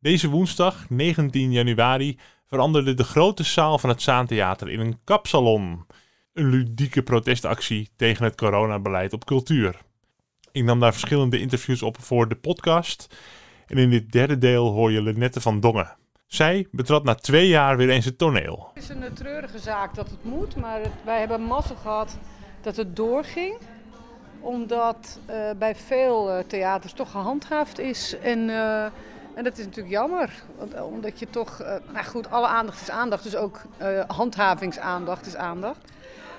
Deze woensdag, 19 januari, veranderde de grote zaal van het Zaantheater in een kapsalon. Een ludieke protestactie tegen het coronabeleid op cultuur. Ik nam daar verschillende interviews op voor de podcast. En in dit derde deel hoor je Lenette van Dongen. Zij betrad na twee jaar weer eens het toneel. Het is een treurige zaak dat het moet, maar wij hebben mazzel gehad dat het doorging. Omdat eh, bij veel eh, theaters toch gehandhaafd is. En, eh, en dat is natuurlijk jammer. Want, eh, omdat je toch, eh, nou goed, alle aandacht is aandacht. Dus ook eh, handhavingsaandacht is aandacht.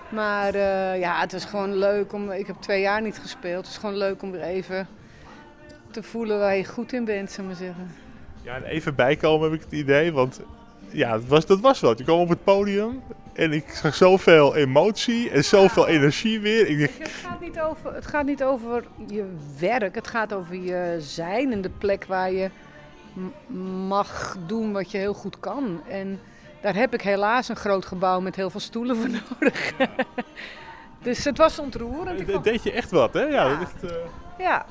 Maar ja, het is gewoon leuk om. Ik heb twee jaar niet gespeeld. Het is gewoon leuk om weer even te voelen waar je goed in bent, zou ik maar zeggen. Ja, en even bijkomen heb ik het idee, want ja, het was, dat was wat. Je kwam op het podium en ik zag zoveel emotie en zoveel energie weer. Ik dacht, Het gaat, niet over, het gaat niet over je werk, het gaat over je zijn en de plek waar je mag doen wat je heel goed kan. En daar heb ik helaas een groot gebouw met heel veel stoelen voor nodig. dus het was ontroerend. Het vond- deed je echt wat, hè? Ja, Ja. echt, eh, ja.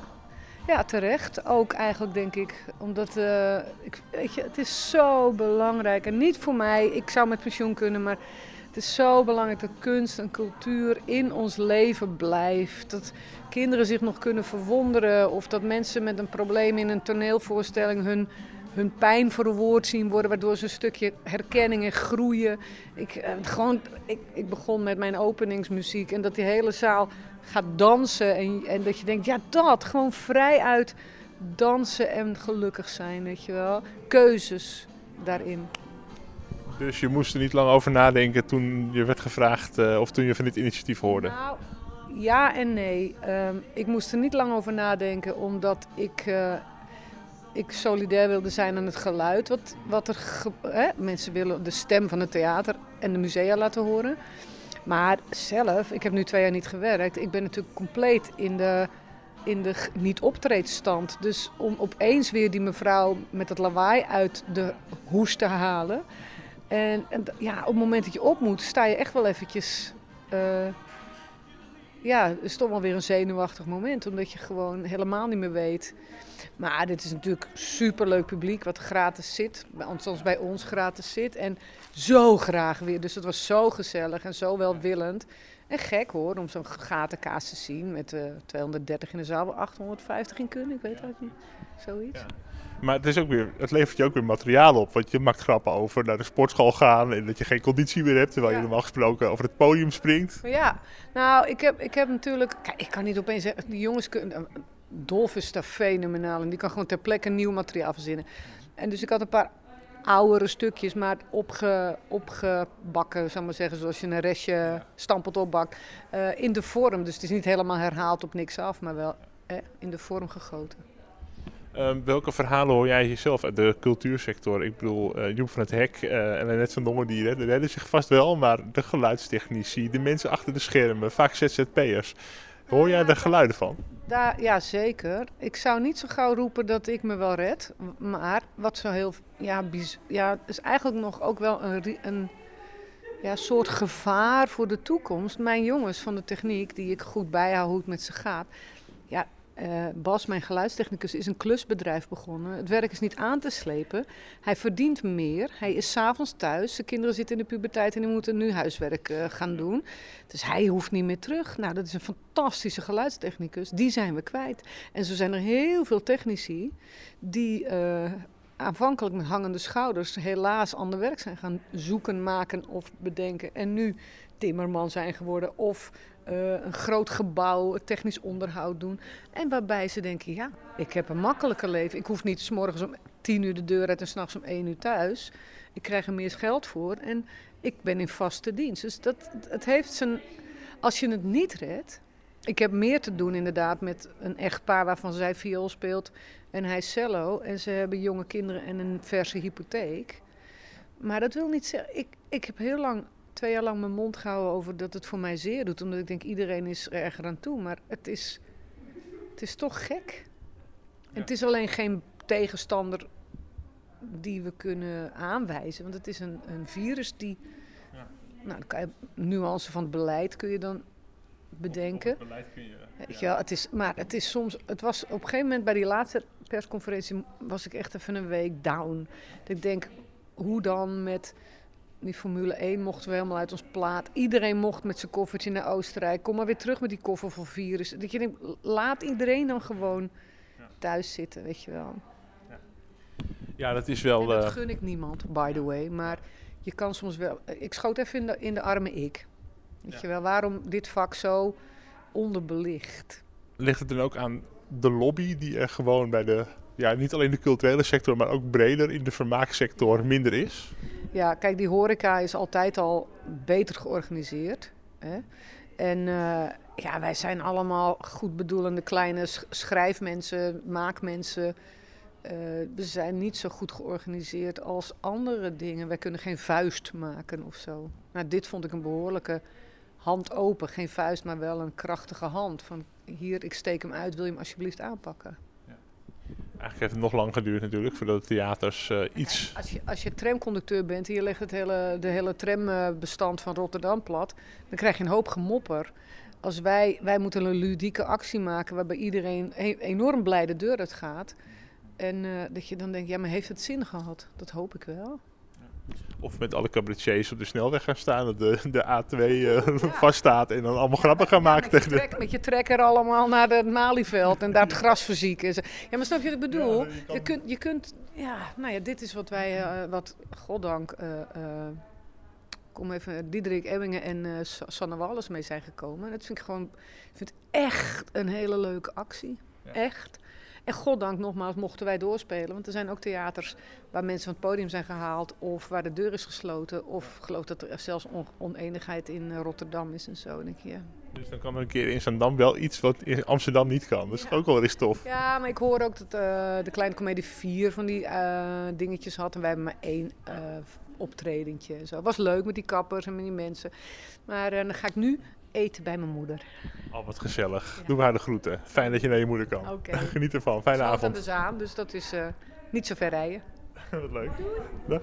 ja, terecht. Ook eigenlijk denk ik. Omdat eh, ik, weet je, het is zo belangrijk. En niet voor mij, ik zou met pensioen kunnen, maar het is zo belangrijk dat kunst en cultuur in ons leven blijft. Dat kinderen zich nog kunnen verwonderen. Of dat mensen met een probleem in een toneelvoorstelling hun, hun pijn verwoord zien worden. Waardoor ze een stukje herkenning en groeien. Ik, eh, gewoon, ik, ik begon met mijn openingsmuziek. En dat die hele zaal gaat dansen. En, en dat je denkt, ja dat, gewoon vrij uit dansen en gelukkig zijn, weet je wel. Keuzes daarin. Dus je moest er niet lang over nadenken toen je werd gevraagd eh, of toen je van dit initiatief hoorde. Nou, ja en nee. Ehm, ik moest er niet lang over nadenken, omdat ik, eh, ik solidair wilde zijn aan het geluid. Wat, wat er hè? Mensen willen de stem van het theater en de musea laten horen. Maar zelf, ik heb nu twee jaar niet gewerkt. Ik ben natuurlijk compleet in de, in de niet-optreedstand. Dus om opeens weer die mevrouw met het lawaai uit de hoes te halen. En, en ja, op het moment dat je op moet, sta je echt wel eventjes... eh, ja, het is toch wel weer een zenuwachtig moment. Omdat je gewoon helemaal niet meer weet. Maar dit is natuurlijk superleuk publiek wat gratis zit. Althans bij ons gratis zit. En zo graag weer. Dus het was zo gezellig en zo welwillend. En gek hoor, om zo'n gatenkaas te zien. Met eh 230 in de zaal, 850 in kunnen. Ik weet het eigenlijk niet. Zoiets. Ja. Maar het, is ook weer, het levert je ook weer materiaal op. Want je maakt grappen over naar de sportschool gaan en dat je geen conditie meer hebt. Terwijl je Ja. normaal gesproken over het podium springt. Ja, nou, ik heb, ik heb natuurlijk. Kijk, ik kan niet opeens zeggen. Die jongens kunnen. Dolf is daar fenomenaal. En die kan gewoon ter plekke nieuw materiaal verzinnen. En dus ik had een paar oudere stukjes, maar opge, opgebakken, zou ik maar zeggen. Zoals je een restje stampot opbakt. eh, in de vorm. Dus het is niet helemaal herhaald op niks af, maar wel eh, in de vorm gegoten. Ehm, welke verhalen hoor jij jezelf uit de cultuursector? Ik bedoel, eh Joep van het Hek eh, en Net van Dongen, die redden, redden zich vast wel. Maar de geluidstechnici, de mensen achter de schermen, vaak ZZP'ers. Hoor jij de geluiden van? Daar, ja, zeker. Ik zou niet zo gauw roepen dat ik me wel red. Maar wat zo heel. Ja, ja is eigenlijk nog ook wel een, een ja, soort gevaar voor de toekomst. Mijn jongens van de techniek, die ik goed bijhoud hoe het met ze gaat. Ja, eh, Bas, mijn geluidstechnicus, is een klusbedrijf begonnen. Het werk is niet aan te slepen. Hij verdient meer. Hij is s'avonds thuis. Zijn kinderen zitten in de puberteit en die moeten nu huiswerk eh, gaan doen. Dus hij hoeft niet meer terug. Nou, dat is een fantastische geluidstechnicus. Die zijn we kwijt. En zo zijn er heel veel technici die eh, aanvankelijk met hangende schouders helaas ander werk zijn gaan zoeken, maken of bedenken. En nu timmerman zijn geworden of eh, een groot gebouw, technisch onderhoud doen. En waarbij ze denken, ja, ik heb een makkelijker leven. Ik hoef niet s morgens om tien uur de deur uit en s'nachts om één uur thuis. Ik krijg er meer geld voor en ik ben in vaste dienst. Dus dat, het heeft zijn... Als je het niet redt... Ik heb meer te doen inderdaad met een echtpaar waarvan zij viool speelt en hij cello. En ze hebben jonge kinderen en een verse hypotheek. Maar dat wil niet zeggen... Ik, ik heb heel lang, twee jaar lang mijn mond gehouden over dat het voor mij zeer doet. Omdat ik denk, iedereen is er erger aan toe. Maar het is, het is toch gek. En het is alleen geen tegenstander die we kunnen aanwijzen. Want het is een, een virus die... Nou, dan kan je, nuance van het beleid kun je dan bedenken. Beleid kun je. Het is, maar het is soms, het was op een gegeven moment bij die laatste persconferentie was ik echt even een week down. Dat ik denk, hoe dan met die Formule 1 mochten we helemaal uit ons plaat. Iedereen mocht met zijn koffertje naar Oostenrijk. Kom maar weer terug met die koffer voor virus. Dat je denkt, laat iedereen dan gewoon thuis zitten, weet je wel. Ja, dat is En wel. dat eh, gun ik niemand, by the way. Maar je kan soms wel... Ik schoot even in de, in de arme ik. Weet Ja. je wel, waarom dit vak zo onderbelicht? ligt het dan ook aan de lobby die er gewoon bij de. Ja, niet alleen de culturele sector, maar ook breder in de vermaaksector minder is? Ja, kijk, die horeca is altijd al beter georganiseerd. Hè? En eh, ja, wij zijn allemaal goed bedoelende kleine sch- schrijfmensen, maakmensen. Eh, we zijn niet zo goed georganiseerd als andere dingen. Wij kunnen geen vuist maken of zo. Nou, dit vond ik een behoorlijke hand open. Geen vuist, maar wel een krachtige hand. Van hier, ik steek hem uit, wil je hem alsjeblieft aanpakken? Eigenlijk heeft het nog lang geduurd natuurlijk voordat de theaters eh, iets. Als je, als je tramconducteur bent en je legt het hele, de hele trambestand van Rotterdam plat, dan krijg je een hoop gemopper. Als wij, wij moeten een ludieke actie maken waarbij iedereen e- enorm blij de deur uit gaat. En eh, dat je dan denkt, ja, maar heeft het zin gehad? Dat hoop ik wel. Of met alle cabaretiers op de snelweg gaan staan, dat de, de A2 eh, vaststaat en dan allemaal grappen gaan maken met, je trek, met je trekker allemaal naar het Malieveld en daar het gras verzieken. Ja, maar snap je wat ik bedoel? Ja, je kan- je, kunt, je kunt, ja, nou ja, dit is wat wij, eh, wat goddank, eh, kom even, Diederik Ebbingen en Sa- Sanne Wallis mee zijn gekomen. En dat vind ik gewoon, ik vind het echt een hele leuke actie. Echt. En goddank nogmaals mochten wij doorspelen. Want er zijn ook theaters waar mensen van het podium zijn gehaald. Of waar de deur is gesloten. Of ik geloof dat er zelfs on- oneenigheid in eh, Rotterdam is en zo. Denk ik, ja. Dus dan kan er een keer in Zandam wel iets wat in Amsterdam niet kan. Dat is Ja. ook wel eens tof. Ja, maar ik hoor ook dat eh, de Kleine Comedie vier van die eh, dingetjes had. En wij hebben maar één eh, optredentje. en Zo. Was leuk met die kappers en met die mensen. Maar dan ga ik nu eten bij mijn moeder. Al wat gezellig. Ja. Doe haar de groeten. Fijn dat je naar je moeder kan. Geniet ervan. Fijne Sloot aan avond. de Zaan, dus dat is eh, niet zo ver rijden. Wat leuk. Dag.